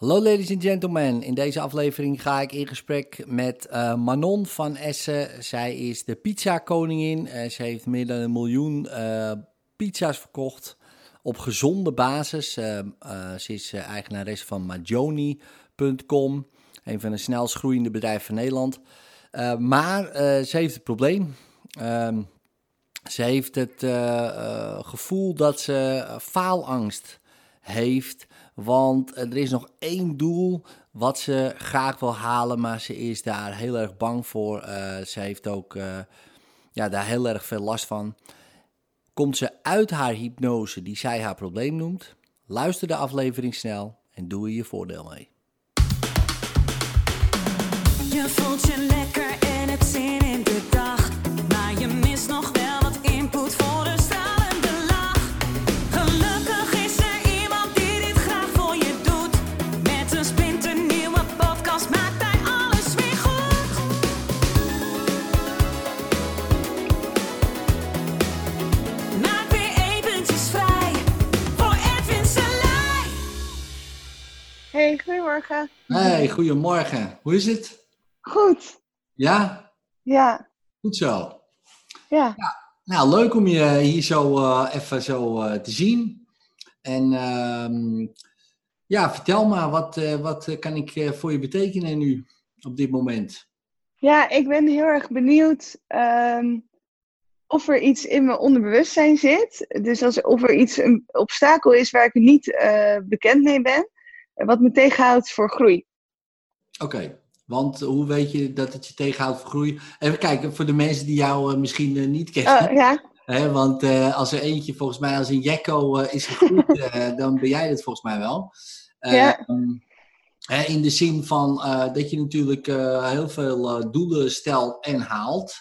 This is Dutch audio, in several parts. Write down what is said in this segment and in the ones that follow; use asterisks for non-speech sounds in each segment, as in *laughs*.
Hallo ladies and gentlemen, in deze aflevering ga ik in gesprek met uh, Manon van Essen. Zij is de pizza koningin. Uh, ze heeft meer dan een miljoen uh, pizza's verkocht op gezonde basis. ze is eigenares van Majoni.com, een van de snelst groeiende bedrijven van Nederland. maar ze heeft het probleem. Ehm, ze heeft het gevoel dat ze faalangst heeft want er is nog één doel wat ze graag wil halen, maar ze is daar heel erg bang voor. Uh, ze heeft ook uh, ja, daar heel erg veel last van. Komt ze uit haar hypnose die zij haar probleem noemt? Luister de aflevering snel en doe er je voordeel mee. Je voelt je lekker en het zin Goedemorgen. Hey, goedemorgen. Hoe is het? Goed. Ja? Ja. Goed zo. Ja. ja. Nou, leuk om je hier zo uh, even zo uh, te zien. En uh, ja, vertel maar, wat, uh, wat kan ik voor je betekenen nu op dit moment? Ja, ik ben heel erg benieuwd um, of er iets in mijn onderbewustzijn zit. Dus als, of er iets, een obstakel is waar ik niet bekend mee ben wat me tegenhoudt voor groei. Oké, want hoe weet je dat het je tegenhoudt voor groei? Even kijken, voor de mensen die jou uh, misschien uh, niet kennen. Oh, ja. *laughs* Want uh, als er eentje volgens mij als een jekko is gegroeid, *laughs* dan ben jij het volgens mij wel. ja. In de zin van dat je natuurlijk heel veel doelen stelt en haalt.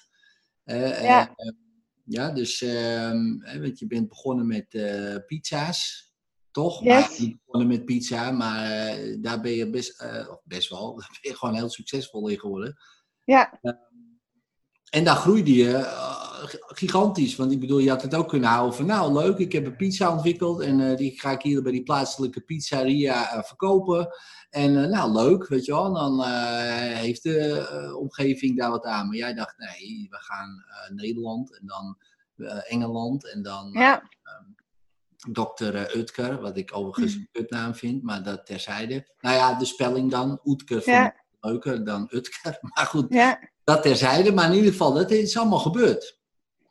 ja. ja, dus want je bent begonnen met pizza's toch? Yes. Maar niet begonnen met pizza, maar uh, daar ben je best, uh, best wel, *laughs* daar ben je gewoon heel succesvol in geworden. Ja. Uh, en daar groeide je eh, gigantisch. Want ik bedoel, je had het ook kunnen houden van, nou leuk, ik heb een pizza ontwikkeld en die ga ik hier bij die plaatselijke pizzeria verkopen. En nou leuk, weet je wel, dan heeft de omgeving daar wat aan. Maar jij dacht, nee, we gaan Nederland en dan Engeland en dan... Ja. Dr. Utker, wat ik overigens een kutnaam vind, maar dat terzijde. Nou ja, de spelling dan, Utker vond ja. ik leuker dan Utker. *laughs* Maar goed, ja. dat terzijde. Maar in ieder geval, dat is allemaal gebeurd.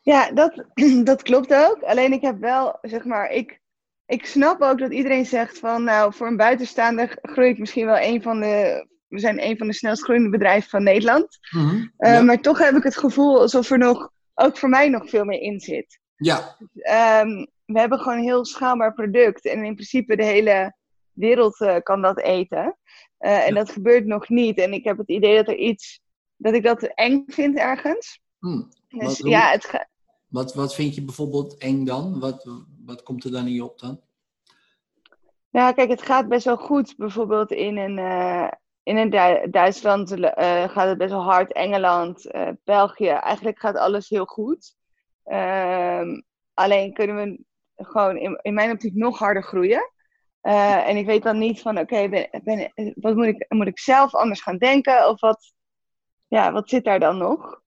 Ja, dat, *clears throat* dat klopt ook. Alleen ik heb wel, zeg maar, ik, ik snap ook dat iedereen zegt van, nou, voor een buitenstaander groei ik misschien wel een van de, we zijn een van de snelst groeiende bedrijven van Nederland. Mm -hmm. uh, ja. Maar toch heb ik het gevoel alsof er nog, ook voor mij nog veel meer in zit. Ja. Um, we hebben gewoon een heel schaalbaar product. En in principe de hele wereld uh, kan dat eten. Uh, en Ja. dat gebeurt nog niet. En ik heb het idee dat er iets... Dat ik dat eng vind ergens. Hm. Dus Wat- ja, het ga- Wat, wat vind je bijvoorbeeld eng dan? Wat, wat komt er dan niet op dan? ja, kijk, het gaat best wel goed. Bijvoorbeeld in een... eh, in een Du- Duitsland eh, gaat het best wel hard. Engeland, eh, België. Eigenlijk gaat alles heel goed. Ehm, alleen kunnen we gewoon in, in mijn optiek nog harder groeien. Eh, en ik weet dan niet van, oké, wat moet ik, moet ik zelf anders gaan denken? Of wat, ja, wat zit daar dan nog?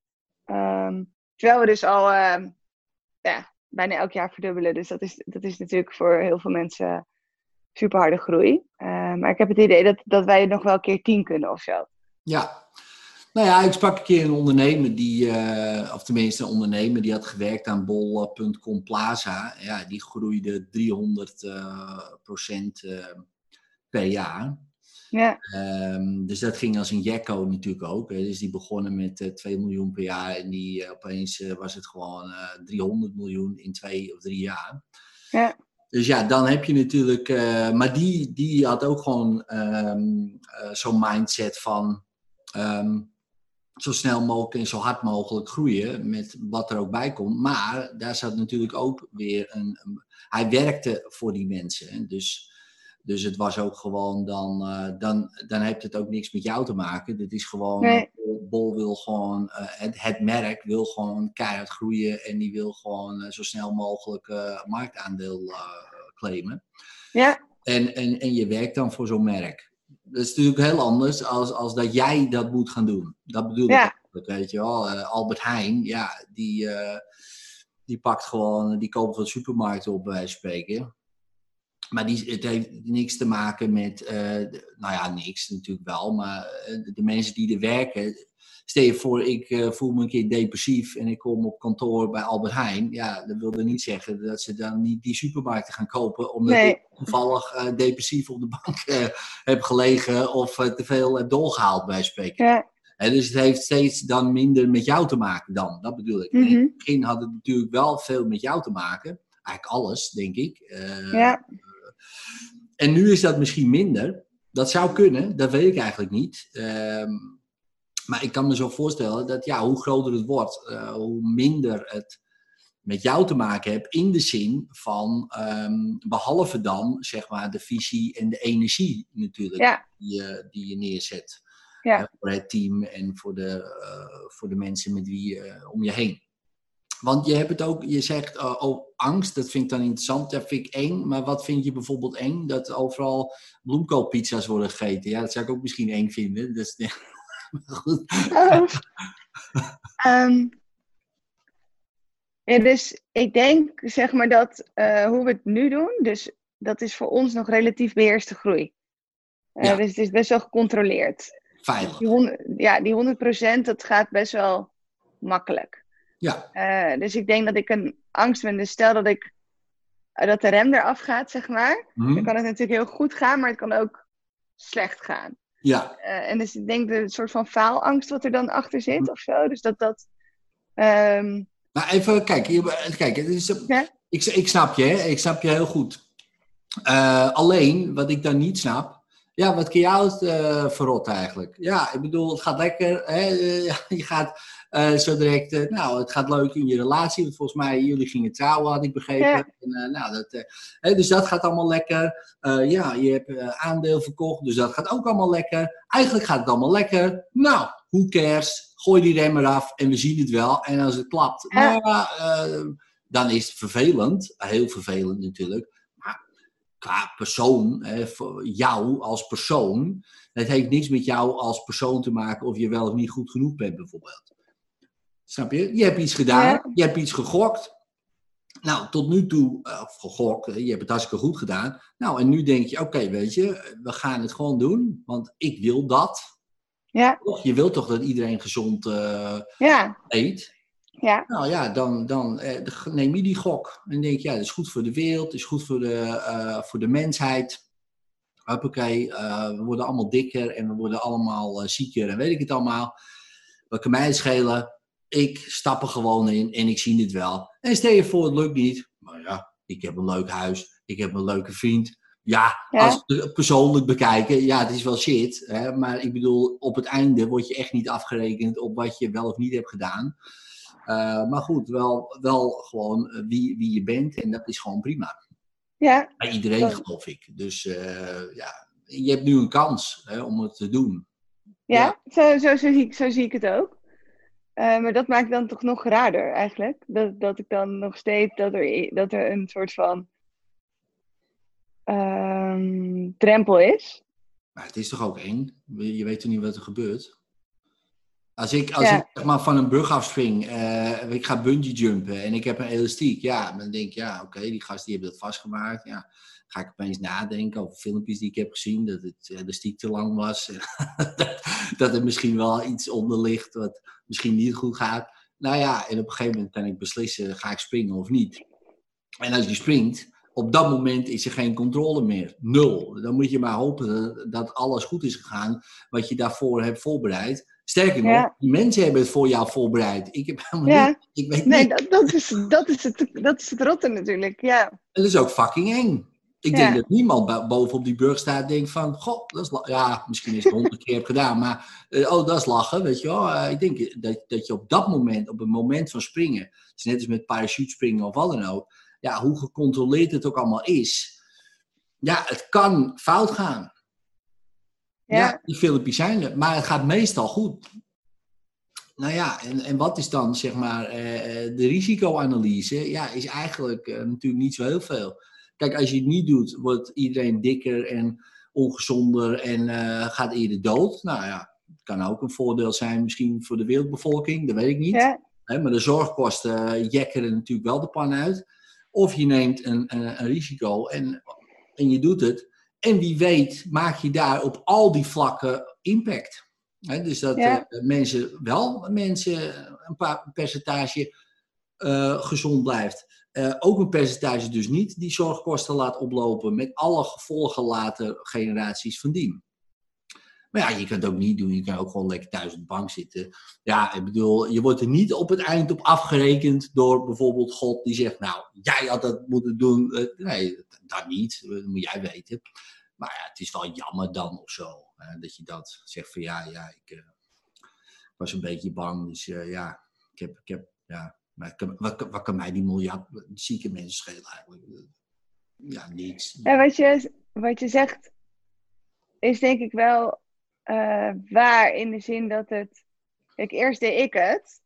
Ehm, terwijl we dus al ehm, ja, bijna elk jaar verdubbelen. Dus dat is, dat is natuurlijk voor heel veel mensen super harde groei. Maar ik heb het idee dat, dat wij nog wel een keer tien kunnen of zo. Ja. Nou ja, ik sprak een keer een ondernemer die, eh, of tenminste een ondernemer die had gewerkt aan bol.com Plaza. Ja, die groeide 300 eh, procent eh, per jaar. Ja, Ehm, dus dat ging als een jekko natuurlijk ook. Hè. Dus die begonnen met eh 2 miljoen per jaar en die opeens was het gewoon eh 300 miljoen in twee of drie jaar. ja, Dus ja, dan heb je natuurlijk. maar die, die had ook gewoon ehm, eh, zo'n mindset van. ehm, zo snel mogelijk en zo hard mogelijk groeien. Met wat er ook bij komt. Maar daar zat natuurlijk ook weer een. hij werkte voor die mensen. hè. Dus, dus het was ook gewoon dan. eh, dan, dan heeft het ook niks met jou te maken. Dit is gewoon. Nee. Bol, wil gewoon. eh, het, het merk wil gewoon keihard groeien. En die wil gewoon eh, zo snel mogelijk eh, marktaandeel eh, claimen. ja, En, en, en je werkt dan voor zo'n merk. Dat is natuurlijk heel anders als, als dat jij dat moet gaan doen. Dat bedoel Ja. ik. Weet je wel. Eh, Albert Heijn, ja, die, eh, die pakt gewoon, die koopt van de supermarkt op, bij wijze van spreken. Maar die, het heeft niks te maken met, eh, nou ja, niks natuurlijk wel, maar de mensen die er werken. Stel je voor, ik eh, voel me een keer depressief en ik kom op kantoor bij Albert Heijn. Ja, dat wil er niet zeggen dat ze dan niet die supermarkten gaan kopen, omdat Nee. ik toevallig eh, depressief op de bank eh, heb gelegen of te veel heb doorgehaald, bij spreken. Ja. Dus het heeft steeds dan minder met jou te maken dan, dat bedoel ik. En Mhm. In het begin had het natuurlijk wel veel met jou te maken. Eigenlijk alles, denk ik. Ja. En nu is dat misschien minder. Dat zou kunnen, dat weet ik eigenlijk niet. Ehm, maar ik kan me zo voorstellen dat ja, hoe groter het wordt, eh, hoe minder het met jou te maken hebt. In de zin van, ehm, behalve dan zeg maar de visie en de energie natuurlijk Ja. die, je, die je neerzet. Ja. Eh, voor het team en voor de, eh, voor de mensen met wie je om je heen. Want je hebt het ook, je zegt eh, oh, angst, dat vind ik dan interessant, dat vind ik eng. Maar wat vind je bijvoorbeeld eng? Dat overal bloemkoolpizza's worden gegeten. Ja, dat zou ik ook misschien eng vinden. Dus, maar goed. Oh. *laughs* Ehm, ja, dus ik denk zeg maar dat eh, hoe we het nu doen, dus dat is voor ons nog relatief beheerste groei. Eh, Ja. Dus het is best wel gecontroleerd. Veilig. Die 100, ja, die 100% dat gaat best wel makkelijk. Ja, Eh, dus ik denk dat ik een angst ben. Dus stel dat ik dat de rem eraf gaat, zeg maar. Dan kan het natuurlijk heel goed gaan, maar het kan ook slecht gaan. Ja, Eh, en dus ik denk de soort van faalangst wat er dan achter zit of zo. Dus dat dat. ehm, maar even, kijk, kijk het is, Ja. ik, ik snap je, hè? ik snap je heel goed. Eh, alleen, wat ik dan niet snap, ja, wat kan jou het verrot eigenlijk? Ja, ik bedoel, het gaat lekker, hè? *laughs* je gaat eh, zo direct, eh, nou, het gaat leuk in je relatie, want volgens mij, jullie gingen trouwen, had ik begrepen. Ja. En, eh, nou, dat, hè, dus dat gaat allemaal lekker. Ja, je hebt aandeel verkocht, dus dat gaat ook allemaal lekker. Eigenlijk gaat het allemaal lekker. Nou, who cares? Gooi die rem eraf en we zien het wel. En als het klapt, Ja. nou, dan is het vervelend. Heel vervelend natuurlijk. Maar qua persoon, hè, voor jou als persoon, het heeft niks met jou als persoon te maken of je wel of niet goed genoeg bent, bijvoorbeeld. Snap je? Je hebt iets gedaan, Ja. je hebt iets gegokt. Nou, tot nu toe, eh, of gegokt, hè, je hebt het hartstikke goed gedaan. Nou, en nu denk je, oké, weet je, we gaan het gewoon doen, want ik wil dat. ja, Toch? Je wilt toch dat iedereen gezond eh, ja, eet? ja, Nou ja, dan, dan eh, neem je die gok. En denk je, ja, dat is goed voor de wereld, is goed voor de, eh, voor de mensheid. Hoppakee, eh, we worden allemaal dikker en we worden allemaal eh, zieker en weet ik het allemaal. Wat kan mij schelen? Ik stap er gewoon in en ik zie het wel. En stel je voor, het lukt niet. Maar ja, ik heb een leuk huis, ik heb een leuke vriend. Ja, Ja. als we het persoonlijk bekijken, ja, het is wel shit. Hè? Maar ik bedoel, op het einde word je echt niet afgerekend op wat je wel of niet hebt gedaan. Uh, maar goed, wel, wel gewoon uh, wie, wie je bent en dat is gewoon prima. ja. Bij iedereen Dat- geloof ik. Dus uh, ja, je hebt nu een kans hè, om het te doen. Ja, Zo, zo, zo, zie ik, zo zie ik het ook. Eh, maar dat maakt dan toch nog raarder eigenlijk. Dat, dat ik dan nog steeds dat er, dat er een soort van ehm, drempel is. Maar het is toch ook eng? Je weet toch niet wat er gebeurt? Als ik, als Ja. ik zeg maar, van een brug afspring, eh, ik ga bungee jumpen en ik heb een elastiek, ja, dan denk ik, ja, oké, die gasten die hebben dat vastgemaakt. Ja, ga ik opeens nadenken over filmpjes die ik heb gezien, dat het elastiek te lang was. *laughs* dat, dat er misschien wel iets onder ligt wat misschien niet goed gaat. Nou ja, en op een gegeven moment kan ik beslissen, ga ik springen of niet. En als je springt, op dat moment is er geen controle meer. Nul. Dan moet je maar hopen dat, dat alles goed is gegaan wat je daarvoor hebt voorbereid. Sterker nog, Ja. die mensen hebben het voor jou voorbereid. Ik heb helemaal Ja. niet. Ik weet Nee, niet. dat, dat, is, dat, is het, dat is het rotte natuurlijk. Ja, En dat is ook fucking eng. Ik Ja. denk dat niemand bo- bovenop die brug staat en denkt van, goh, dat is Ja, misschien is het honderd keer heb gedaan, maar eh, oh, dat is lachen, weet je wel. Eh, ik denk dat, dat je op dat moment, op het moment van springen, net als met parachutespringen of wat dan ook, ja, hoe gecontroleerd het ook allemaal is, ja, het kan fout gaan. Ja, ja, die filmpjes zijn er, maar het gaat meestal goed. Nou ja, en, en wat is dan zeg maar eh, de risicoanalyse? Ja, is eigenlijk natuurlijk niet zo heel veel. Kijk, als je het niet doet, wordt iedereen dikker en ongezonder en gaat eerder dood. Nou ja, kan ook een voordeel zijn misschien voor de wereldbevolking, dat weet ik niet. Ja. maar de zorgkosten jekkeren natuurlijk wel de pan uit. Of je neemt een, een, een risico en, en je doet het. En wie weet maak je daar op al die vlakken impact. dus dat ja. mensen wel mensen een paar percentage uh, gezond blijft. Uh, ook een percentage dus niet die zorgkosten laat oplopen met alle gevolgen later generaties van dien. Maar ja, je kan het ook niet doen. Je kan ook gewoon lekker thuis op de bank zitten. Ja, ik bedoel, je wordt er niet op het eind op afgerekend door bijvoorbeeld God die zegt, nou, jij had dat moeten doen. Uh, nee, dat niet. Dat moet jij weten. Maar ja, het is wel jammer dan of zo. dat je dat zegt van ja, ja, ik uh, was een beetje bang. Dus ja, ik heb, ik heb, ja, maar wat, wat kan mij die miljard zieke mensen schelen eigenlijk? Ja, niets. Wat, je, wat je zegt is denk ik wel uh, waar in de zin dat het. Kijk, eerst deed ik het.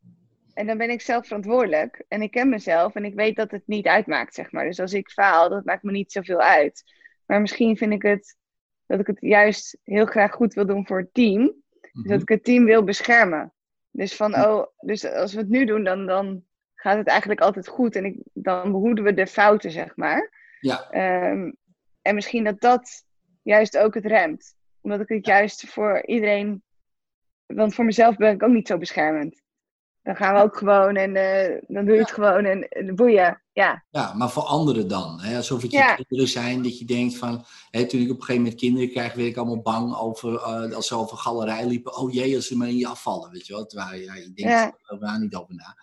En dan ben ik zelf verantwoordelijk. En ik ken mezelf en ik weet dat het niet uitmaakt, zeg maar. Dus als ik faal, dat maakt me niet zoveel uit. Maar misschien vind ik het dat ik het juist heel graag goed wil doen voor het team. Dus dat mhm. ik het team wil beschermen. Dus van, oh, dus als we het nu doen, dan, dan gaat het eigenlijk altijd goed. En ik, dan behoeden we de fouten, zeg maar. Ja. Ehm, en misschien dat dat juist ook het remt. Omdat ik het juist voor iedereen... Want voor mezelf ben ik ook niet zo beschermend. Dan gaan we ook gewoon en uh, dan doe je het gewoon en, en boeien. Ja. ja, maar voor anderen dan. Hè? Alsof het je kinderen zijn dat je denkt van... Hè, toen ik op een gegeven moment kinderen kreeg, werd ik allemaal bang over... Uh, als ze over galerij liepen. Oh jee, als ze maar in je afvallen, weet je wel. Terwijl ja, je denkt er ja. niet over na.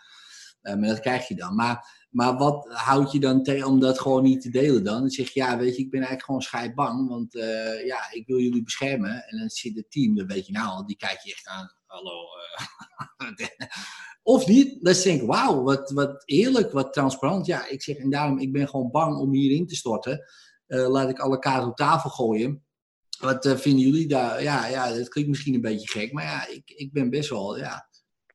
Uh, maar dat krijg je dan. Maar, maar wat houd je dan tegen om dat gewoon niet te delen dan? Dan zeg je, ja, weet je, ik ben eigenlijk gewoon scheidbang. Want ja, ik wil jullie beschermen. En dan zit het team, dan weet je nou die kijk je echt aan. Hallo, *laughs* Of niet, dat ze denken, wauw, wat, wat eerlijk, wat transparant. Ja, ik zeg, en daarom, ik ben gewoon bang om hierin te storten. Laat ik alle kaarten op tafel gooien. Wat vinden jullie daar? Ja, ja, dat klinkt misschien een beetje gek, maar ja, ik, ik ben best wel, ja.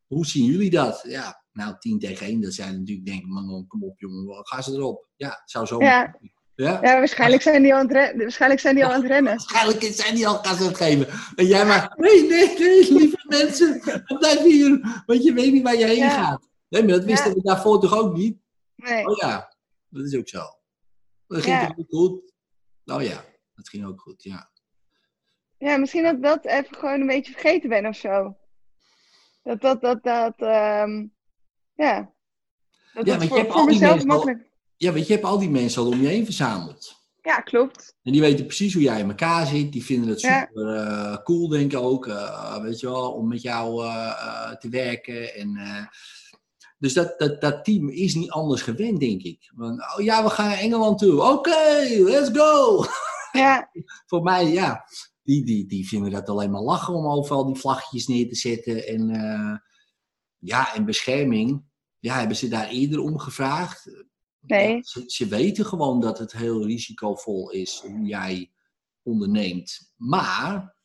Hoe zien jullie dat? Ja, nou, 10 tegen 1, dat zijn natuurlijk denken, man, kom op jongen, gaan ze erop. Ja, zou zo ja. Ja? ja, waarschijnlijk zijn die al aan het rennen. Waarschijnlijk zijn die al aan het rennen. *laughs* Waarschijnlijk zijn die al gas aan het geven. En jij maar, nee, nee, nee, lieve mensen, blijf hier. Want je weet niet waar je heen gaat. Nee, maar dat wisten we daarvoor toch ook niet? Nee. Oh ja, dat is ook zo. Dat ging toch ook goed? Oh ja, dat ging ook goed, ja. Ja, misschien dat ik dat even gewoon een beetje vergeten ben of zo. Dat, dat, dat, dat, um, ja. Dat ja, want je hebt al die mensen makkelijk... Ja, weet je, je hebt al die mensen al om je heen verzameld. Ja, klopt. En die weten precies hoe jij in elkaar zit. Die vinden het super eh, cool, denk ik ook. Uh, weet je wel, om met jou uh, te werken. En, dus dat, dat, dat team is niet anders gewend, denk ik. Want, oh ja, we gaan naar Engeland toe. Oké, let's go! Ja. *laughs* Voor mij, ja. Die, die, die vinden dat alleen maar lachen om overal die vlaggetjes neer te zetten. En ja, en bescherming. Ja, hebben ze daar eerder om gevraagd? Nee. Ze, weten gewoon dat het heel risicovol is hoe jij onderneemt. Maar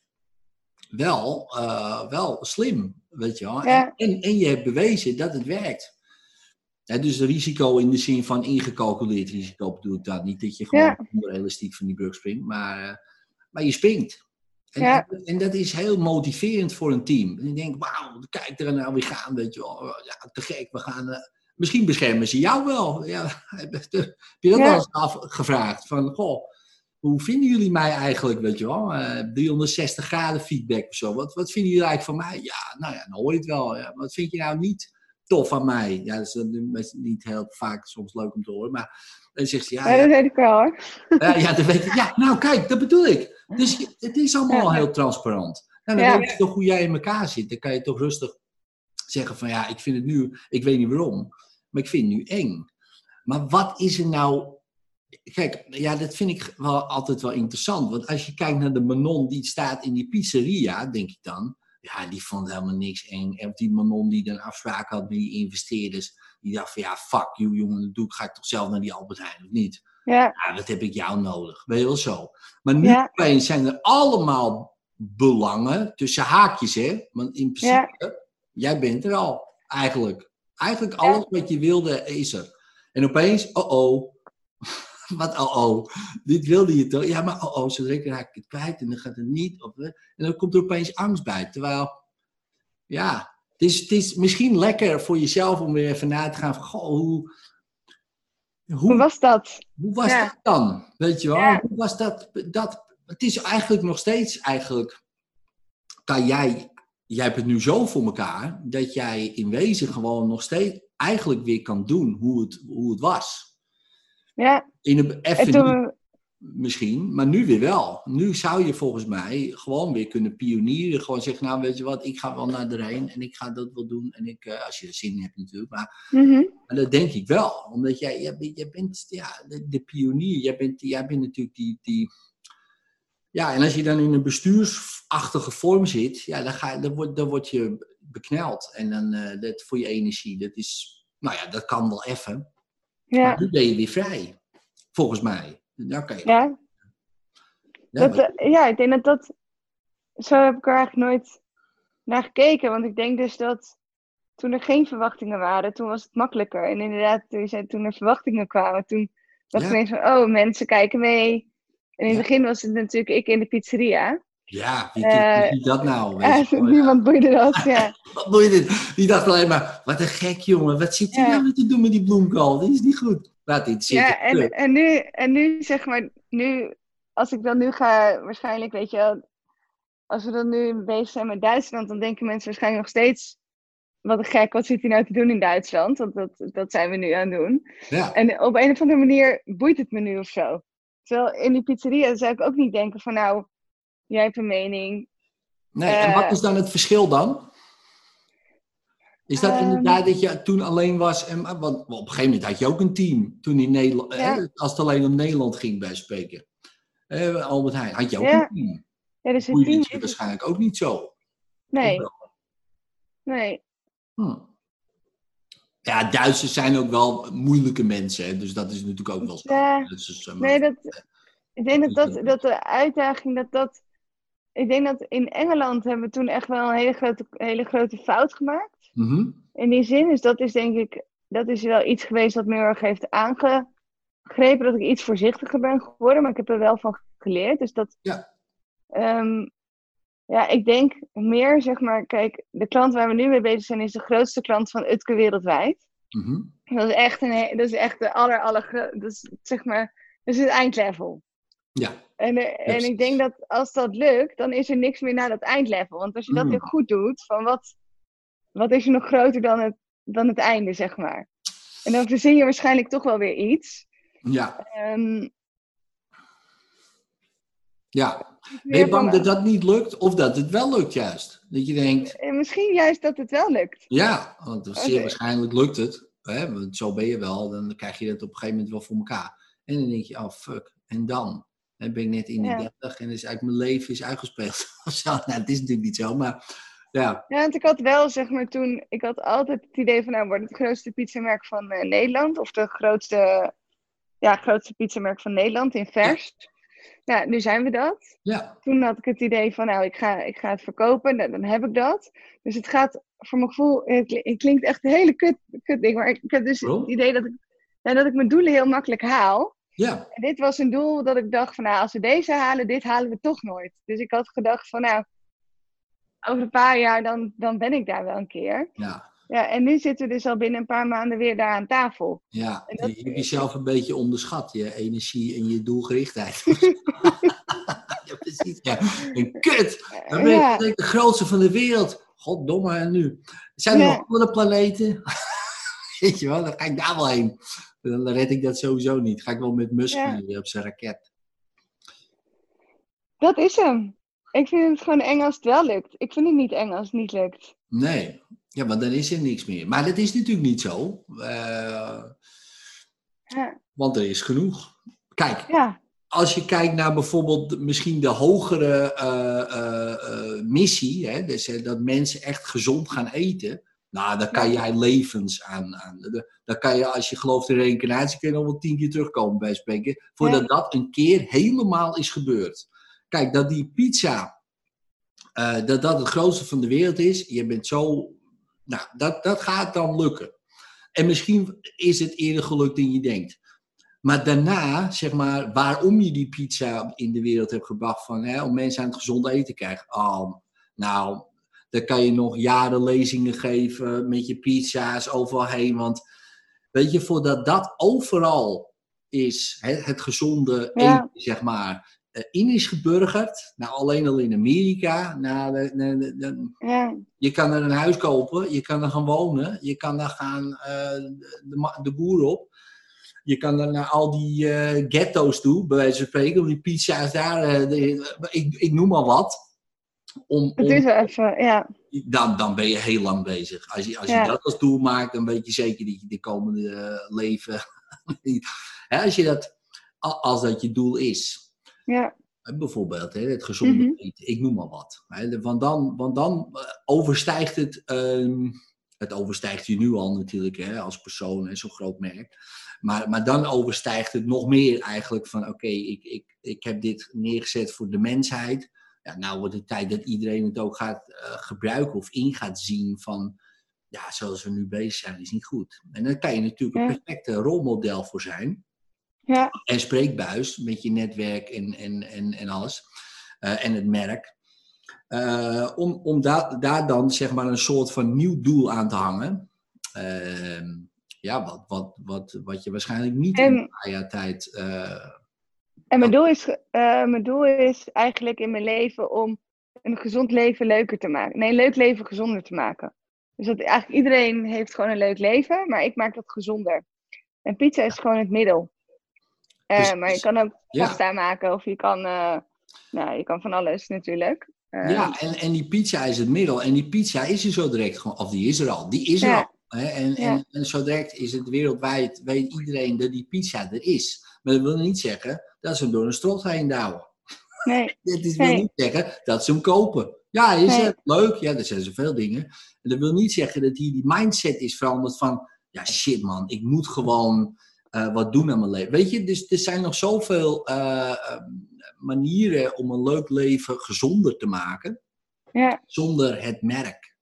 wel, uh, wel slim, weet je wel. En, en, je hebt bewezen dat het werkt. dus risico in de zin van ingecalculeerd risico bedoel ik dan. Niet dat je gewoon ja. onrealistiek van die brug springt, maar, uh, maar je springt. En, ja. en, dat is heel motiverend voor een team. En je denkt, wauw, kijk er nou weer gaan, weet je wel. Ja, te gek, we gaan... Uh, Misschien beschermen ze jou wel. Ja, *laughs* heb je dat wel eens afgevraagd? Van, goh, hoe vinden jullie mij eigenlijk, weet je wel? Uh, eh, 360 graden feedback of zo. Wat, wat vinden jullie eigenlijk van mij? Ja, nou ja, dan hoor je het wel. Ja. Wat vind je nou niet tof van mij? Ja, dat is niet heel vaak soms leuk om te horen, maar... Dan zegt ze, ja, ja, dat weet ik wel hoor. Ja, ja, dat weet ik. ja, nou kijk, dat bedoel ik. Dus het is allemaal heel transparant. En nou, dan weet je toch hoe jij in elkaar zit. Dan kan je toch rustig zeggen van ja, ik vind het nu, ik weet niet waarom, maar ik vind het nu eng. Maar wat is er nou. Kijk, ja, dat vind ik wel altijd wel interessant. Want als je kijkt naar de Manon die staat in die pizzeria, denk ik dan. Ja, die vond helemaal niks eng. En die Manon die dan afspraak had met die investeerders. Die dacht van ja, fuck you jongen, dat doe ik. Ga ik toch zelf naar die Albert Heijn of niet? Ja. ja dat heb ik jou nodig. Weet je wel zo. Maar nu ja. zijn er allemaal belangen, tussen haakjes hè. Want in principe, jij bent er al, eigenlijk. Eigenlijk alles wat je wilde is er. En opeens, oh oh, *laughs* Wat oh oh, dit wilde je toch? Ja, maar oh oh, zo direct raak ik het kwijt en dan gaat het niet. Of, en dan komt er opeens angst bij. Terwijl, ja, het is, het is misschien lekker voor jezelf om weer even na te gaan van, goh, hoe... Hoe, was dat? Hoe was dat dan? Weet je wel? Hoe was dat, dat? Het is eigenlijk nog steeds eigenlijk, kan jij jij hebt het nu zo voor elkaar dat jij in wezen gewoon nog steeds eigenlijk weer kan doen hoe het, hoe het was. Ja. In een even misschien, maar nu weer wel. Nu zou je volgens mij gewoon weer kunnen pionieren. Gewoon zeggen, nou weet je wat, ik ga wel naar de Rijn en ik ga dat wel doen. En ik, uh, als je er zin in hebt natuurlijk. Maar, mhm. maar, dat denk ik wel. Omdat jij, jij, jij bent ja, de, de, pionier. Jij bent, jij bent natuurlijk die, die... Ja, en als je dan in een bestuursachtige vorm zit, ja, dan, ga, dan, word, dan word je bekneld. En dan uh, dat voor je energie, dat is nou ja, dat kan wel even. Ja. Maar nu ben je weer vrij, volgens mij. Ja. Ja, dat, eh, ja, ik denk dat dat. Zo heb ik er eigenlijk nooit naar gekeken. Want ik denk dus dat toen er geen verwachtingen waren, toen was het makkelijker. En inderdaad, toen, toen er verwachtingen kwamen, toen dacht ik ineens van: oh, mensen kijken mee. En in het begin was het natuurlijk ik in de pizzeria. Ja, wie, uh, dat nou? *laughs* Uh, niemand boeide dat, ja. *laughs* wat boeide dit? Die dacht alleen maar, wat een gek jongen, wat zit hij nou te doen met die bloemkool? Die is niet goed. Laat dit zitten. Ja, en, en, nu, en nu zeg maar, nu, als ik dan nu ga, waarschijnlijk, weet je wel, als we dan nu bezig zijn met Duitsland, dan denken mensen waarschijnlijk nog steeds, wat een gek, wat zit hij nou te doen in Duitsland? Want dat, dat zijn we nu aan het doen. Ja. En op een of andere manier boeit het me nu of zo. Terwijl in die pizzeria zou ik ook niet denken van nou, jij hebt een mening. Nee, en wat eh, is dan het verschil dan? Is dat um, inderdaad dat je toen alleen was? En, want op een gegeven moment had je ook een team. Toen in Nederland, als het alleen om Nederland ging bij spreken. Eh, Albert Heijn, had je ook een team. Ja, dus een team waarschijnlijk ook niet zo. Nee. Nee. Hm. Ja, Duitsers zijn ook wel moeilijke mensen, hè? dus dat is natuurlijk ook wel zo. Ja, uh, nee, dat, ik denk dat, dat, dat de uitdaging, dat dat ik denk dat in Engeland hebben we toen echt wel een hele grote, hele grote fout gemaakt. Mhm. In die zin, dus dat is denk ik, dat is wel iets geweest wat me heel erg heeft aangegrepen, dat ik iets voorzichtiger ben geworden, maar ik heb er wel van geleerd. Dus dat, ja. Um, ja, ik denk meer, zeg maar, kijk, de klant waar we nu mee bezig zijn is de grootste klant van Utke wereldwijd. Mm Dat is echt, een, dat is echt de aller, aller, dat is, zeg maar, dat is het eindlevel. Ja. En, eh, en ik denk dat als dat lukt, dan is er niks meer naar dat eindlevel. Want als je dat mm. heel goed doet, van wat, wat is er nog groter dan het, dan het einde, zeg maar. En dan verzin je waarschijnlijk toch wel weer iets. Ja. Um, ja. Ben je bang dat dat niet lukt of dat het wel lukt juist? Dat je denkt... Eh, misschien juist dat het wel lukt. Ja, want zeer waarschijnlijk lukt het. Hè? Want zo ben je wel, dan krijg je dat op een gegeven moment wel voor elkaar. En dan denk je, oh fuck, en dan? Ben ik net in de ja. 30 en is eigenlijk mijn leven is uitgespeeld. *laughs* nou, het is natuurlijk niet zo, maar ja. Ja, want ik had wel, zeg maar, toen, ik had altijd het idee van, nou, wordt het grootste pizzamerk van uh, Nederland, of de grootste, ja, grootste pizzamerk van Nederland in vers. Ja. ja. nu zijn we dat. Ja. Toen had ik het idee van, nou, ik ga, ik ga het verkopen, dan, dan heb ik dat. Dus het gaat, voor mijn gevoel, het, klinkt echt een hele kut, kut ding, maar ik, heb dus het idee dat ik, dat ik mijn doelen heel makkelijk haal. Ja. En dit was een doel dat ik dacht van nou, als we deze halen, dit halen we toch nooit. Dus ik had gedacht van nou, over een paar jaar dan, dan ben ik daar wel een keer. Ja. Ja, en nu zitten we dus al binnen een paar maanden weer daar aan tafel. Ja, en dat... je hebt jezelf een beetje onderschat, je energie en je doelgerichtheid. *laughs* *laughs* ja, precies. Ja. En kut, dan ben je de grootste van de wereld. Goddomme, en nu? Zijn er nog andere planeten? *laughs* Weet je wel, dan ga ik daar wel heen dan red ik dat sowieso niet. Ga ik wel met Musk ja. op zijn raket. Dat is hem. Ik vind het gewoon eng als het wel lukt. Ik vind het niet eng als het niet lukt. Nee, ja, want dan is er niks meer. Maar dat is natuurlijk niet zo. Uh, ja. Want er is genoeg. Kijk, ja. als je kijkt naar bijvoorbeeld misschien de hogere uh, uh, missie, hè, dus, dat mensen echt gezond gaan eten. Nou, daar kan jij levens aan. aan. Dan kan je, als je gelooft in reïncarnatie, kun je nog wel tien keer terugkomen bij spreken. Voordat dat een keer helemaal is gebeurd. Kijk, dat die pizza, uh, dat dat het grootste van de wereld is. Je bent zo. Nou, dat, dat gaat dan lukken. En misschien is het eerder gelukt dan je denkt. Maar daarna, zeg maar, waarom je die pizza in de wereld hebt gebracht, van, hè, om mensen aan het gezond eten te krijgen. Oh, nou, dan kan je nog jaren lezingen geven met je pizza's overal heen. Want weet je, voordat dat overal is, hè, het gezonde Ja. eten, zeg maar, eh, in is geburgerd. Nou, alleen al in Amerika. Nou, de- de- de- de- Ja, je kan er een huis kopen, je kan er gaan wonen, je kan daar gaan eh, de, boer op. Je kan er naar al die eh, ghetto's toe, bij wijze van spreken, of die pizza's daar, ik, ik noem maar wat. Om, het is even, ja. dan, dan ben je heel lang bezig. Als je, als je Ja. dat als doel maakt, dan weet je zeker dat je de komende eh, leven. *laughs* Hè, als, je dat, als dat je doel is. Ja, Bijvoorbeeld, hè, het gezonde Mhm. eten, ik noem maar wat. Hè, Want dan, want dan eh, overstijgt het, ehm, het overstijgt je nu al natuurlijk hè, als persoon en zo'n groot merk. Maar, maar dan overstijgt het nog meer eigenlijk van oké, ik, ik, ik heb dit neergezet voor de mensheid. Ja, nou wordt het tijd dat iedereen het ook gaat eh, gebruiken of in gaat zien van ja, zoals we nu bezig zijn is niet goed. En dan kan je natuurlijk een perfecte rolmodel voor zijn ja, en spreekbuis met je netwerk en, en, en, en alles. eh, en het merk. Eh, om om daar, daar dan zeg maar een soort van nieuw doel aan te hangen. Ehm, ja, wat, wat, wat, wat je waarschijnlijk niet in En- een paar jaar tijd. En mijn doel, is, eh, mijn doel is eigenlijk in mijn leven om een gezond leven leuker te maken. Nee, een leuk leven gezonder te maken. Dus dat eigenlijk iedereen heeft gewoon een leuk leven, maar ik maak dat gezonder. En pizza is gewoon het middel. Eh, Precies. maar je kan ook Ja. pasta maken of je kan, eh, nou, je kan van alles natuurlijk. Ja, en, en die pizza is het middel. En die pizza is er zo direct gewoon. Of die is er al. Die is er Ja. al. Hè? En, Ja. en, en zo direct is het wereldwijd, weet iedereen dat die pizza er is. Maar dat wil niet zeggen dat ze hem door een strot heen douwen. nee, *laughs* is, wil niet zeggen dat ze hem kopen. Ja, is Nee. het leuk? Ja, er zijn zoveel dingen. En dat wil niet zeggen dat hier die mindset is veranderd van... Ja, shit man, ik moet gewoon eh, wat doen aan mijn leven. Weet je, dus er zijn nog zoveel eh, manieren om een leuk leven gezonder te maken. ja, Zonder het merk.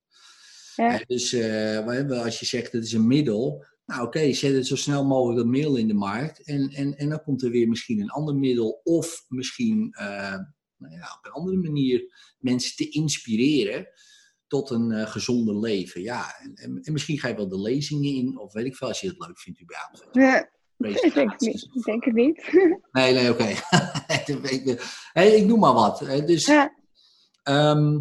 Ja. Eh, dus eh, als je zegt het is een middel... Nou oké, zet het zo snel mogelijk dat middel in de markt. En, en, en dan komt er weer misschien een ander middel. Of misschien eh, nou ja, op een andere manier mensen te inspireren tot een eh, gezonder leven. Ja, en, en, en misschien ga je wel de lezingen in, of weet ik veel, als je het leuk vindt überhaupt. ja, ik denk. Ik denk het niet. *laughs* Nee, nee, oké. *laughs* ik, hey, ik noem maar wat. Dus, ja, ehm,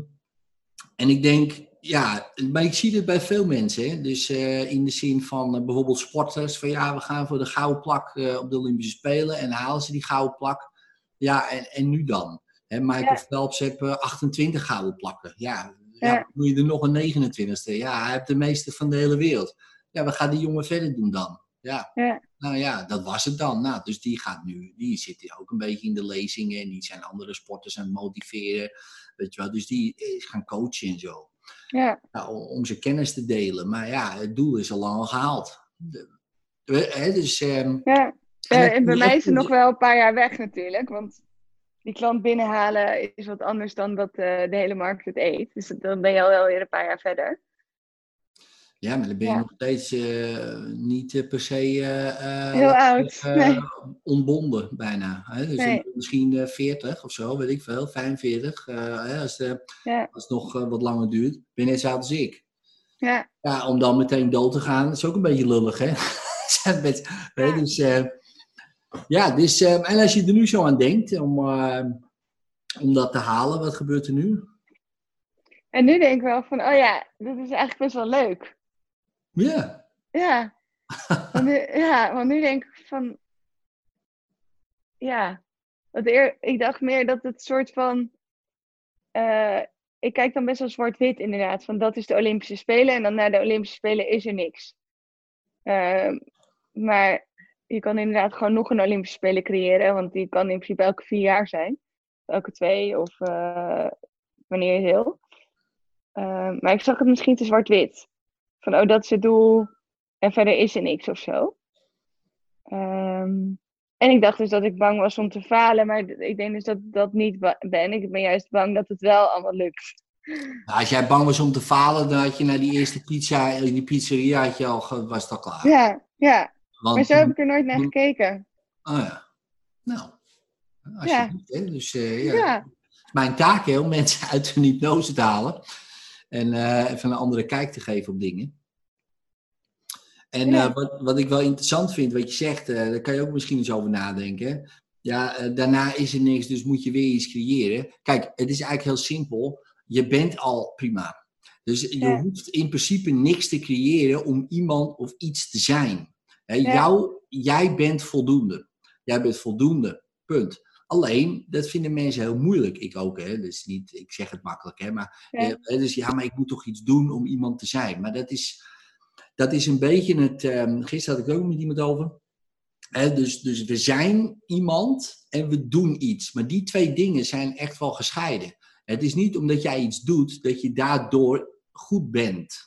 en ik denk, ja, maar ik zie dit bij veel mensen. Hè. Dus eh, in de zin van eh, bijvoorbeeld sporters, van ja, we gaan voor de gouden plak eh, op de Olympische Spelen en halen ze die gouden plak. Ja, en, en nu dan? Hè, Michael Ja. Phelps heeft eh, 28 gouden plakken. Ja, ja. Ja. moet je er nog een 29ste? Ja, hij heeft de meeste van de hele wereld. Ja, wat gaat die jongen verder doen dan? Ja. Ja. Nou ja, dat was het dan. Nou, dus die gaat nu, die zit ook een beetje in de lezingen en die zijn andere sporters aan het motiveren. Weet je wel, dus die is gaan coachen en zo. Ja, Nou, om- zijn kennis te delen. Maar ja, het doel is al lang al gehaald. De- hè, dus, ehm, ja. en en bij mij is het nog wel een paar jaar weg natuurlijk. Want die klant binnenhalen is wat anders dan dat eh, de hele markt het eet. Dus dan ben je al wel weer een paar jaar verder. Ja, maar dan ben je Ja. nog steeds eh, niet eh, per se eh, Heel oud, nee. ontbonden bijna. Hè? Dus Nee. misschien eh 40 of zo, weet ik veel, 45. eh, hè, als, Ja. als het nog wat langer duurt, ben je net zo oud als ik. Ja, Ja, om dan meteen dood te gaan, is ook een beetje lullig, hè? Met- Ja. dus, ja, dus, eh, en als je er nu zo aan denkt om, eh, om dat te halen, wat gebeurt er nu? en nu denk ik wel van, oh ja, dit is eigenlijk best wel leuk. Ja, Ja, *laughs* want nu, ja, want nu denk ik van, ja, want eer, ik dacht meer dat het soort van, eh, ik kijk dan best wel zwart-wit inderdaad, van dat is de Olympische Spelen en dan na de Olympische Spelen is er niks. Ehm, maar je kan inderdaad gewoon nog een Olympische Spelen creëren, want die kan in principe elke vier jaar zijn, elke twee of eh, wanneer je wil. Ehm, maar ik zag het misschien te zwart-wit. Van, oh, dat is het doel. En verder is er niks of zo. Ehm, en ik dacht dus dat ik bang was om te falen. Maar ik denk dus dat dat niet ben. Ik ben juist bang dat het wel allemaal lukt. Nou, als jij bang was om te falen, dan had je naar die eerste pizza, in die pizzeria had je al, was het al klaar. Ja, ja. Want Maar zo heb ik er nooit naar gekeken. Oh ja. Nou, alsjeblieft. Ja. Hè? Dus uh, ja. Ja. mijn taak hè, om mensen uit hun hypnose te halen. En eh, even een andere kijk te geven op dingen. En Ja. eh, wat, wat ik wel interessant vind, wat je zegt, eh, daar kan je ook misschien eens over nadenken. Ja, daarna is er niks, dus moet je weer iets creëren. Kijk, het is eigenlijk heel simpel. Je bent al prima. Dus je Ja. hoeft in principe niks te creëren om iemand of iets te zijn. Ja. jou, jij bent voldoende. Jij bent voldoende. Punt. Alleen, dat vinden mensen heel moeilijk. Ik ook, hè. Dus niet, ik zeg het makkelijk, hè. Maar, Ja. eh, dus ja, maar ik moet toch iets doen om iemand te zijn. Maar dat is, dat is een beetje het... ehm, gisteren had ik het ook met iemand over. Dus, dus we zijn iemand en we doen iets. Maar die twee dingen zijn echt wel gescheiden. Het is niet omdat jij iets doet, dat je daardoor goed bent.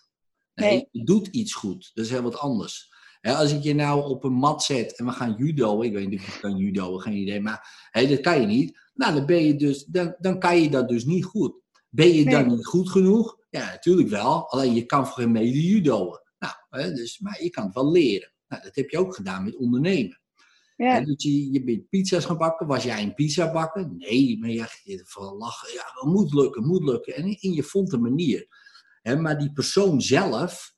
Nee, Nee. je doet iets goed. Dat is heel wat anders. Als ik je nou op een mat zet en we gaan judo, ik weet niet of je kan judo, geen idee, maar hè, dat kan je niet. Nou, dan, ben je dus, dan, dan kan je dat dus niet goed. Ben je dan niet goed genoeg? Ja, natuurlijk wel. Alleen je kan voor geen mede judoën. Nou, dus, maar je kan het wel leren. Nou, dat heb je ook gedaan met ondernemen. Ja. Dus je, je bent pizza's gaan bakken. Was jij een pizza bakken? Nee, maar je, je van lachen. Ja, het moet lukken, moet lukken. En, en je vond een manier. Maar die persoon zelf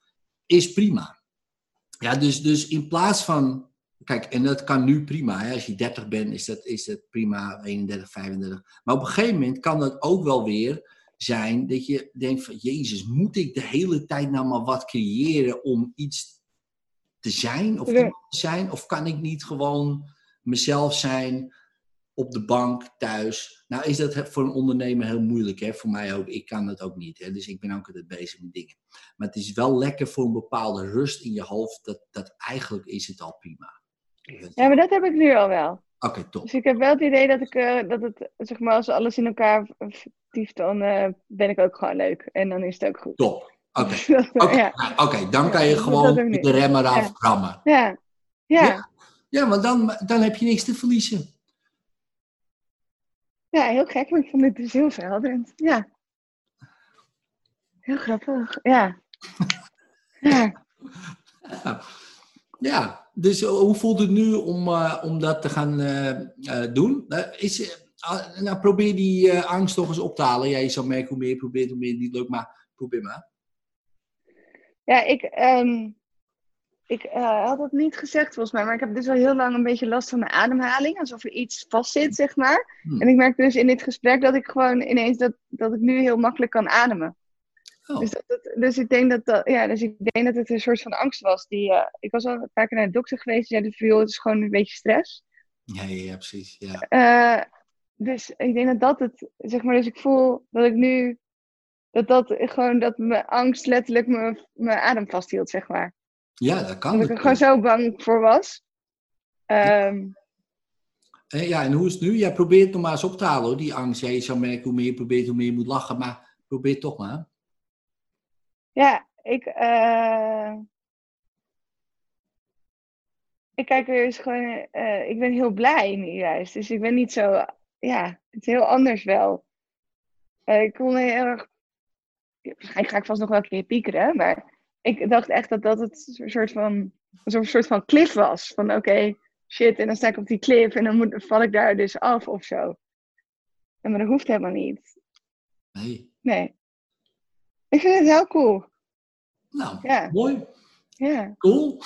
is prima. Ja, dus, dus in plaats van. Kijk, en dat kan nu prima. Hè? Als je 30 bent, is dat, is dat prima. 31, 35. Maar op een gegeven moment kan dat ook wel weer zijn dat je denkt van... Jezus, moet ik de hele tijd nou maar wat creëren om iets te zijn? Of te zijn? Of kan ik niet gewoon mezelf zijn op de bank, thuis? Nou is dat voor een ondernemer heel moeilijk. Hè? Voor mij ook. Ik kan dat ook niet. Hè? Dus ik ben ook altijd bezig met dingen. Maar het is wel lekker voor een bepaalde rust in je hoofd. Dat, dat eigenlijk is het al prima. ja, maar dat heb ik nu al wel. Oké, top. Dus ik heb wel het idee dat, ik, eh, dat het, zeg maar, als alles in elkaar vertieft, dan eh, ben ik ook gewoon leuk. En dan is het ook goed. Top. Oké. *laughs* Ja. nou, oké, dan kan je gewoon de rem eraf Ja. rammen. Ja. Ja. Ja. Ja, want dan, dan heb je niks te verliezen. Ja, heel gek, maar ik vond dit dus heel verhelderend. Ja. Heel grappig, ja. *laughs* Ja, Ja, dus eh, hoe voelt het nu om, eh, om dat te gaan eh, doen? Is, ah, nou, probeer die angst toch eens op te halen. Ja, je zal merken hoe meer je probeert, hoe meer het niet lukt. Maar probeer maar. ja ik, ehm, ik eh, had het niet gezegd volgens mij, maar ik heb dus al heel lang een beetje last van mijn ademhaling. Alsof er iets vastzit, zeg maar. Hmm. En ik merk dus in dit gesprek dat ik gewoon ineens dat, dat ik nu heel makkelijk kan ademen. Oh, Dus, dat, dat- dus ik denk dat, dat, ja, dus ik denk dat het een soort van angst was. Die, eh, ik was al een paar keer naar de dokter geweest. Die zei, dus, joh, het is gewoon een beetje stress. ja, ja, ja, precies. Ja. Eh, dus ik denk dat dat het, zeg maar, dus ik voel dat ik nu, dat dat gewoon, dat mijn angst letterlijk mijn, mijn adem vasthield, zeg maar. Ja, dat kan. Dat ik er gewoon zo bang voor was. Eh, Ja, en hoe is het nu? Ja, probeer het nog maar eens op te halen hoor, die angst. Je zal merken hoe meer je probeert, hoe meer je moet lachen. Maar probeer het toch maar. ja, ik, eh, ik kijk er dus gewoon, eh, ik ben heel blij nu juist. Dus ik ben niet zo, ja, het is heel anders wel. Ik me heel erg, waarschijnlijk ga ik vast nog wel een keer piekeren, maar ik dacht echt dat dat het een soort van, alsof een soort van cliff was. Van oké, shit, en dan sta ik op die cliff en dan moet, val ik daar dus af of zo. En maar dat hoeft helemaal niet. Nee. Nee. Ik vind het heel cool. Nou, Ja. mooi. Ja. Cool.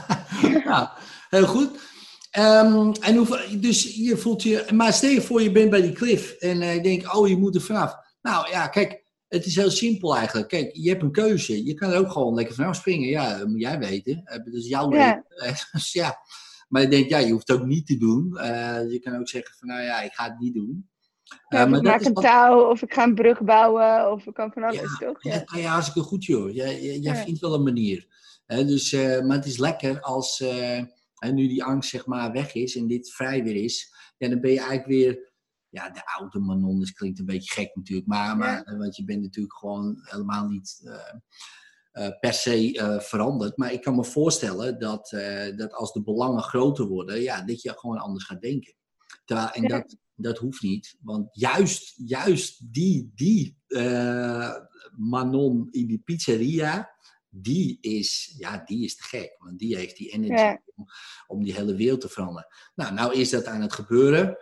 *laughs* nou, heel goed. Ehm, en hoe, dus je voelt je, maar stel je voor je bent bij die cliff en eh, je denkt, oh je moet er vanaf. Nou ja, kijk, het is heel simpel eigenlijk. Kijk, je hebt een keuze. Je kan er ook gewoon lekker vanaf springen. Ja, dat moet jij weten. Eh, Dat is jouw Ja. leven. *laughs* Dus ja. Maar je denkt, ja, je hoeft het ook niet te doen. Eh, je kan ook zeggen van, nou ja, ik ga het niet doen. Eh, Ja, maar ik maak een wat- touw, of ik ga een brug bouwen, of ik kan van alles, Ja, toch? Ja, Ja. dat kan je hartstikke goed, joh. Jij, jij, vindt wel een manier. Dus, eh, maar het is lekker als eh, nu die angst zeg maar weg is en dit vrij weer is. Ja, dan ben je eigenlijk weer... Ja, de oude Manon, dat klinkt een beetje gek natuurlijk. Maar, maar eh, want je bent natuurlijk gewoon helemaal niet eh, eh, per se veranderd. Maar ik kan me voorstellen dat, dat als de belangen groter worden... Ja, dat je gewoon anders gaat denken. Terwijl, en Ja. dat, dat hoeft niet. Want juist, juist die, die Manon in die pizzeria, die is, ja, die is te gek. Want die heeft die energie om, om, die hele wereld te veranderen. Nou, nou is dat aan het gebeuren.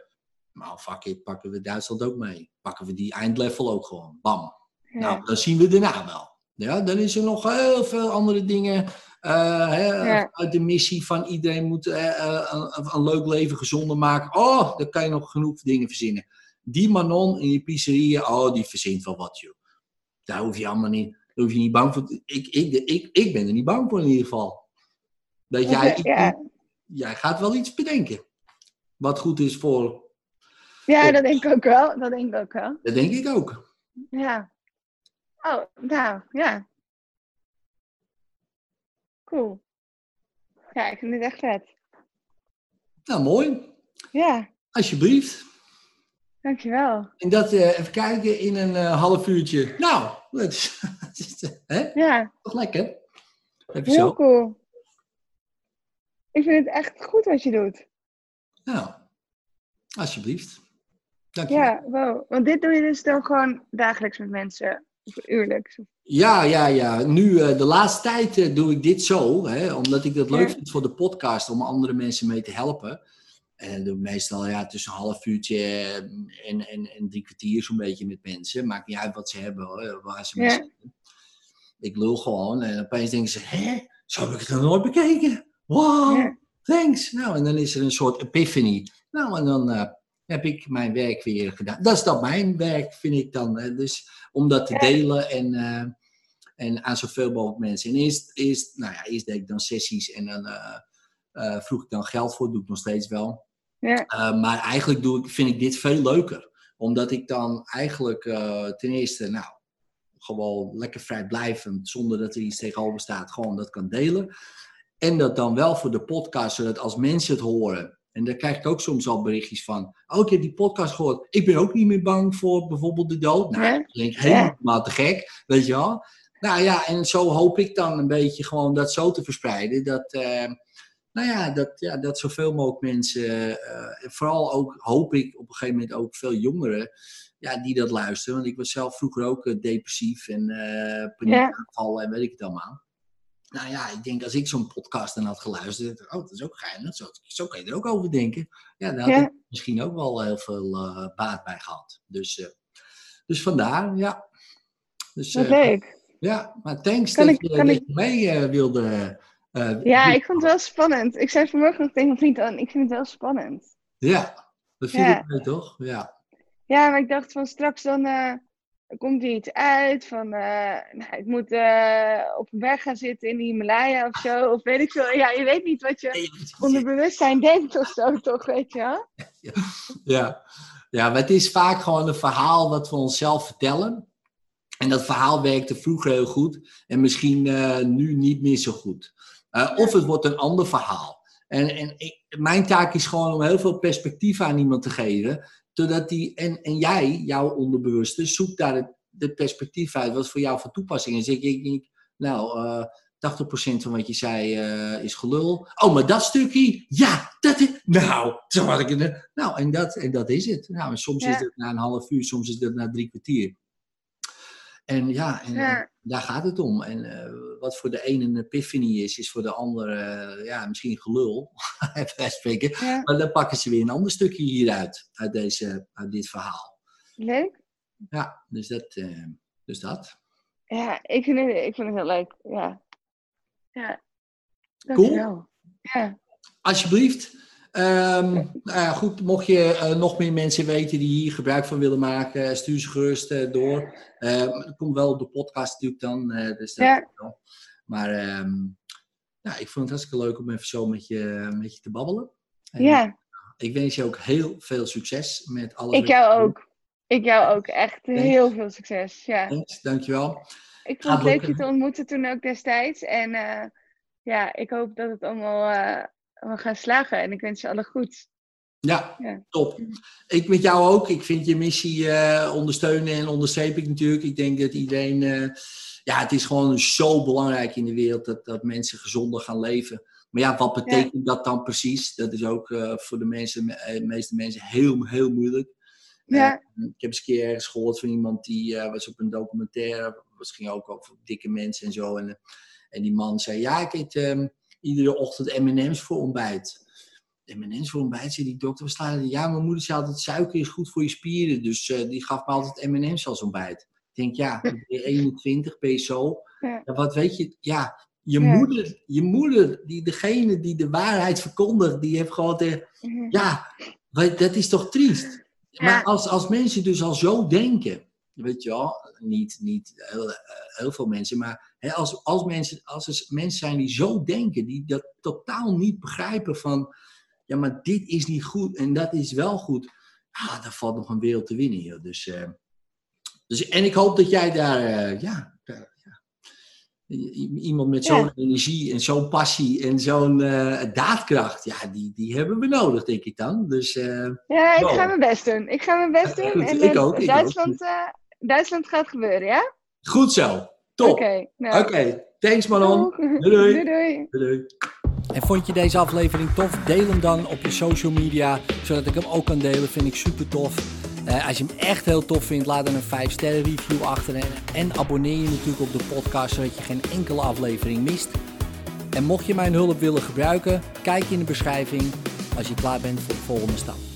Maar fuck it, pakken we Duitsland ook mee. Pakken we die eindlevel ook gewoon. Bam. Nou, dan zien we daarna wel. Ja, dan is er nog heel veel andere dingen. Uh, hè, Uit de missie van iedereen moet uh, een, een, leuk leven gezonder maken. Oh, dan kan je nog genoeg dingen verzinnen. Die Manon in die pizzeria, oh, die verzint wel wat, joh. Daar hoef je allemaal niet, daar hoef je niet bang voor. Ik, ik, ik, ik ben er niet bang voor in ieder geval. Dat jij, jij gaat wel iets bedenken. Wat goed is voor. Ja, dat denk ik ook wel. Dat denk ik ook wel. Dat denk ik ook. Ja. Oh, nou, ja. Cool. Ja, ik vind het echt vet. Nou, mooi. Ja. Alsjeblieft. Dankjewel. En dat, uh, even kijken, in een uh, half uurtje. Nou, dat is, *laughs* hè? Ja. Toch lekker? Even Heel zo. cool. Ik vind het echt goed wat je doet. Nou, alsjeblieft. Dankjewel. Ja, wow. Want dit doe je dus dan gewoon dagelijks met mensen? Of uurlijks? Ja, ja, ja. Nu, uh, de laatste tijd doe ik dit zo, hè, omdat ik dat leuk vind voor de podcast, om andere mensen mee te helpen. En doe meestal ja, tussen een half uurtje en, en, en drie kwartier zo'n beetje met mensen. Maakt niet uit wat ze hebben, hoor, waar ze mee zitten. Ik lul gewoon en opeens denken ze, hè, zo heb ik het nog nooit bekeken. Wow, thanks. Nou, en dan is er een soort epiphany. Nou, en dan uh, heb ik mijn werk weer gedaan. Dat is dan mijn werk, vind ik dan. Dus om dat te delen en, uh, en aan zoveel mogelijk mensen. En eerst, eerst, nou ja, eerst deed ik dan sessies en dan uh, vroeg ik dan geld voor. doe ik nog steeds wel. Ja. Maar eigenlijk doe ik, vind ik dit veel leuker. Omdat ik dan eigenlijk ten eerste, nou, gewoon lekker vrijblijvend, zonder dat er iets tegenover staat, gewoon dat kan delen. En dat dan wel voor de podcast, zodat als mensen het horen. En daar krijg ik ook soms al berichtjes van. Oh, ik heb die podcast gehoord. Ik ben ook niet meer bang voor bijvoorbeeld de dood. Nou, dat klinkt helemaal te gek, weet je wel. Nou ja, en zo hoop ik dan een beetje gewoon dat zo te verspreiden. Dat, uh, nou ja, dat, ja, dat zoveel mogelijk mensen, uh, vooral ook hoop ik op een gegeven moment ook veel jongeren, ja, die dat luisteren. Want ik was zelf vroeger ook uh, depressief en paniekaanvallen en weet ik het allemaal. Nou ja, ik denk als ik zo'n podcast dan had geluisterd, oh, dat is ook geinig, zo, zo kan je er ook over denken. Ja, daar had ik misschien ook wel heel veel baat bij gehad. Dus, dus vandaar, ja. Dus, leuk. Ja, maar thanks kan dat, ik, je, dat ik... je mee wilde uh, ja, ik vond het wel spannend. Ik zei vanmorgen nog tegen mijn vriend aan, ik vind het wel spannend. Ja, dat vind ja. ik toch? Ja. Ja, maar ik dacht van straks dan uh, komt er iets uit van uh, nou, ik moet op een berg gaan zitten in de Himalaya of zo. Of weet ik veel. Ja, je weet niet wat je onder bewustzijn denkt of zo, toch, weet je wel? Ja. ja. ja, maar het is vaak gewoon een verhaal wat we onszelf vertellen. En dat verhaal werkte vroeger heel goed en misschien nu niet meer zo goed. Of het wordt een ander verhaal. En, en ik, mijn taak is gewoon om heel veel perspectief aan iemand te geven. Zodat die, en, en jij, jouw onderbewuste, zoekt daar het, perspectief uit wat voor jou van toepassing is. Ik, ik, ik nou, uh, eh, 80% van wat je zei uh, is gelul. Oh, maar dat stukje, ja, dat is. Nou, zo had ik het. Nou, en dat, en dat is het. Nou, en soms ja. is het na een half uur, soms is het na drie kwartier. En ja, en, ja. daar gaat het om. En uh, wat voor de ene een epiphany is, is voor de andere uh, ja, misschien gelul, *laughs* even spreken. Ja. Maar dan pakken ze weer een ander stukje hieruit, uit, deze, uit dit verhaal. Leuk. Ja, dus dat. Uh, dus dat. Ja, ik vind, het, ik vind het heel leuk. Ja. Ja. Cool. Ja. Alsjeblieft. Um, nou ja, goed, mocht je uh, nog meer mensen weten die hier gebruik van willen maken, stuur ze gerust uh, door. Dat komt wel op de podcast natuurlijk dan. dus dat ja. Maar um, ja, ik vond het hartstikke leuk om even zo met je, met je te babbelen. En, ja. Ik wens je ook heel veel succes met alles. Ik jou ook. Ik jou ook. Echt Thanks. heel veel succes. Ja. Thanks, dankjewel. Ik vond het leuk je te ontmoeten toen ook destijds. En ja, ik hoop dat het allemaal we gaan slagen. En ik wens je alle goed. Ja, ja, top. Ik met jou ook. Ik vind je missie uh, ondersteunen en onderstreep ik natuurlijk. Ik denk dat iedereen... Uh, ja, het is gewoon zo belangrijk in de wereld dat, dat mensen gezonder gaan leven. Maar ja, wat betekent ja. dat dan precies? Dat is ook uh, voor de, mensen, de meeste mensen heel, heel moeilijk. Ja. ik heb eens een keer ergens gehoord van iemand die was op een documentaire. Het ging ook over dikke mensen en zo. En, en die man zei: Ja, ik eet ehm, iedere ochtend MM's voor ontbijt. M&M's voor ontbijt, zei die dokter. We staan er, ja, mijn moeder zei altijd, suiker is goed voor je spieren. Dus die gaf me altijd M&M's als ontbijt. Ik denk, ja, ben je 21, ben je zo. Ja. Ja, wat weet je, ja, je, Ja. Moeder, je moeder, die, degene die de waarheid verkondigt, die heeft gewoon tegen, Mhm. ja, dat is toch triest. Maar als, als mensen dus al zo denken, weet je wel, niet, niet heel, eh, heel veel mensen, maar hè, als, als, mensen, als er mensen zijn die zo denken, die dat totaal niet begrijpen van, ja, maar dit is niet goed en dat is wel goed, ah, dan valt nog een wereld te winnen hier. Dus, eh, dus, en ik hoop dat jij daar, eh, ja, daar- ja, iemand met Ja. zo'n energie en zo'n passie en zo'n daadkracht, ja, die, die hebben we nodig, denk ik dan. Dus Ja, ik Wow. ga mijn best doen. Ik ga mijn best *laughs* doen. goed. en Ik ook, ik Duitsland, Duitsland gaat gebeuren, ja? goed zo, top. Oké. nou, Oké, thanks Manon. doei. doei. doei. Doei. En vond je deze aflevering tof? Deel hem dan op je social media, zodat ik hem ook kan delen. Vind ik super tof. Eh, als je hem echt heel tof vindt, laat dan een 5 sterren review achter. En, en abonneer je natuurlijk op de podcast, zodat je geen enkele aflevering mist. En mocht je mijn hulp willen gebruiken, kijk in de beschrijving als je klaar bent voor de volgende stap.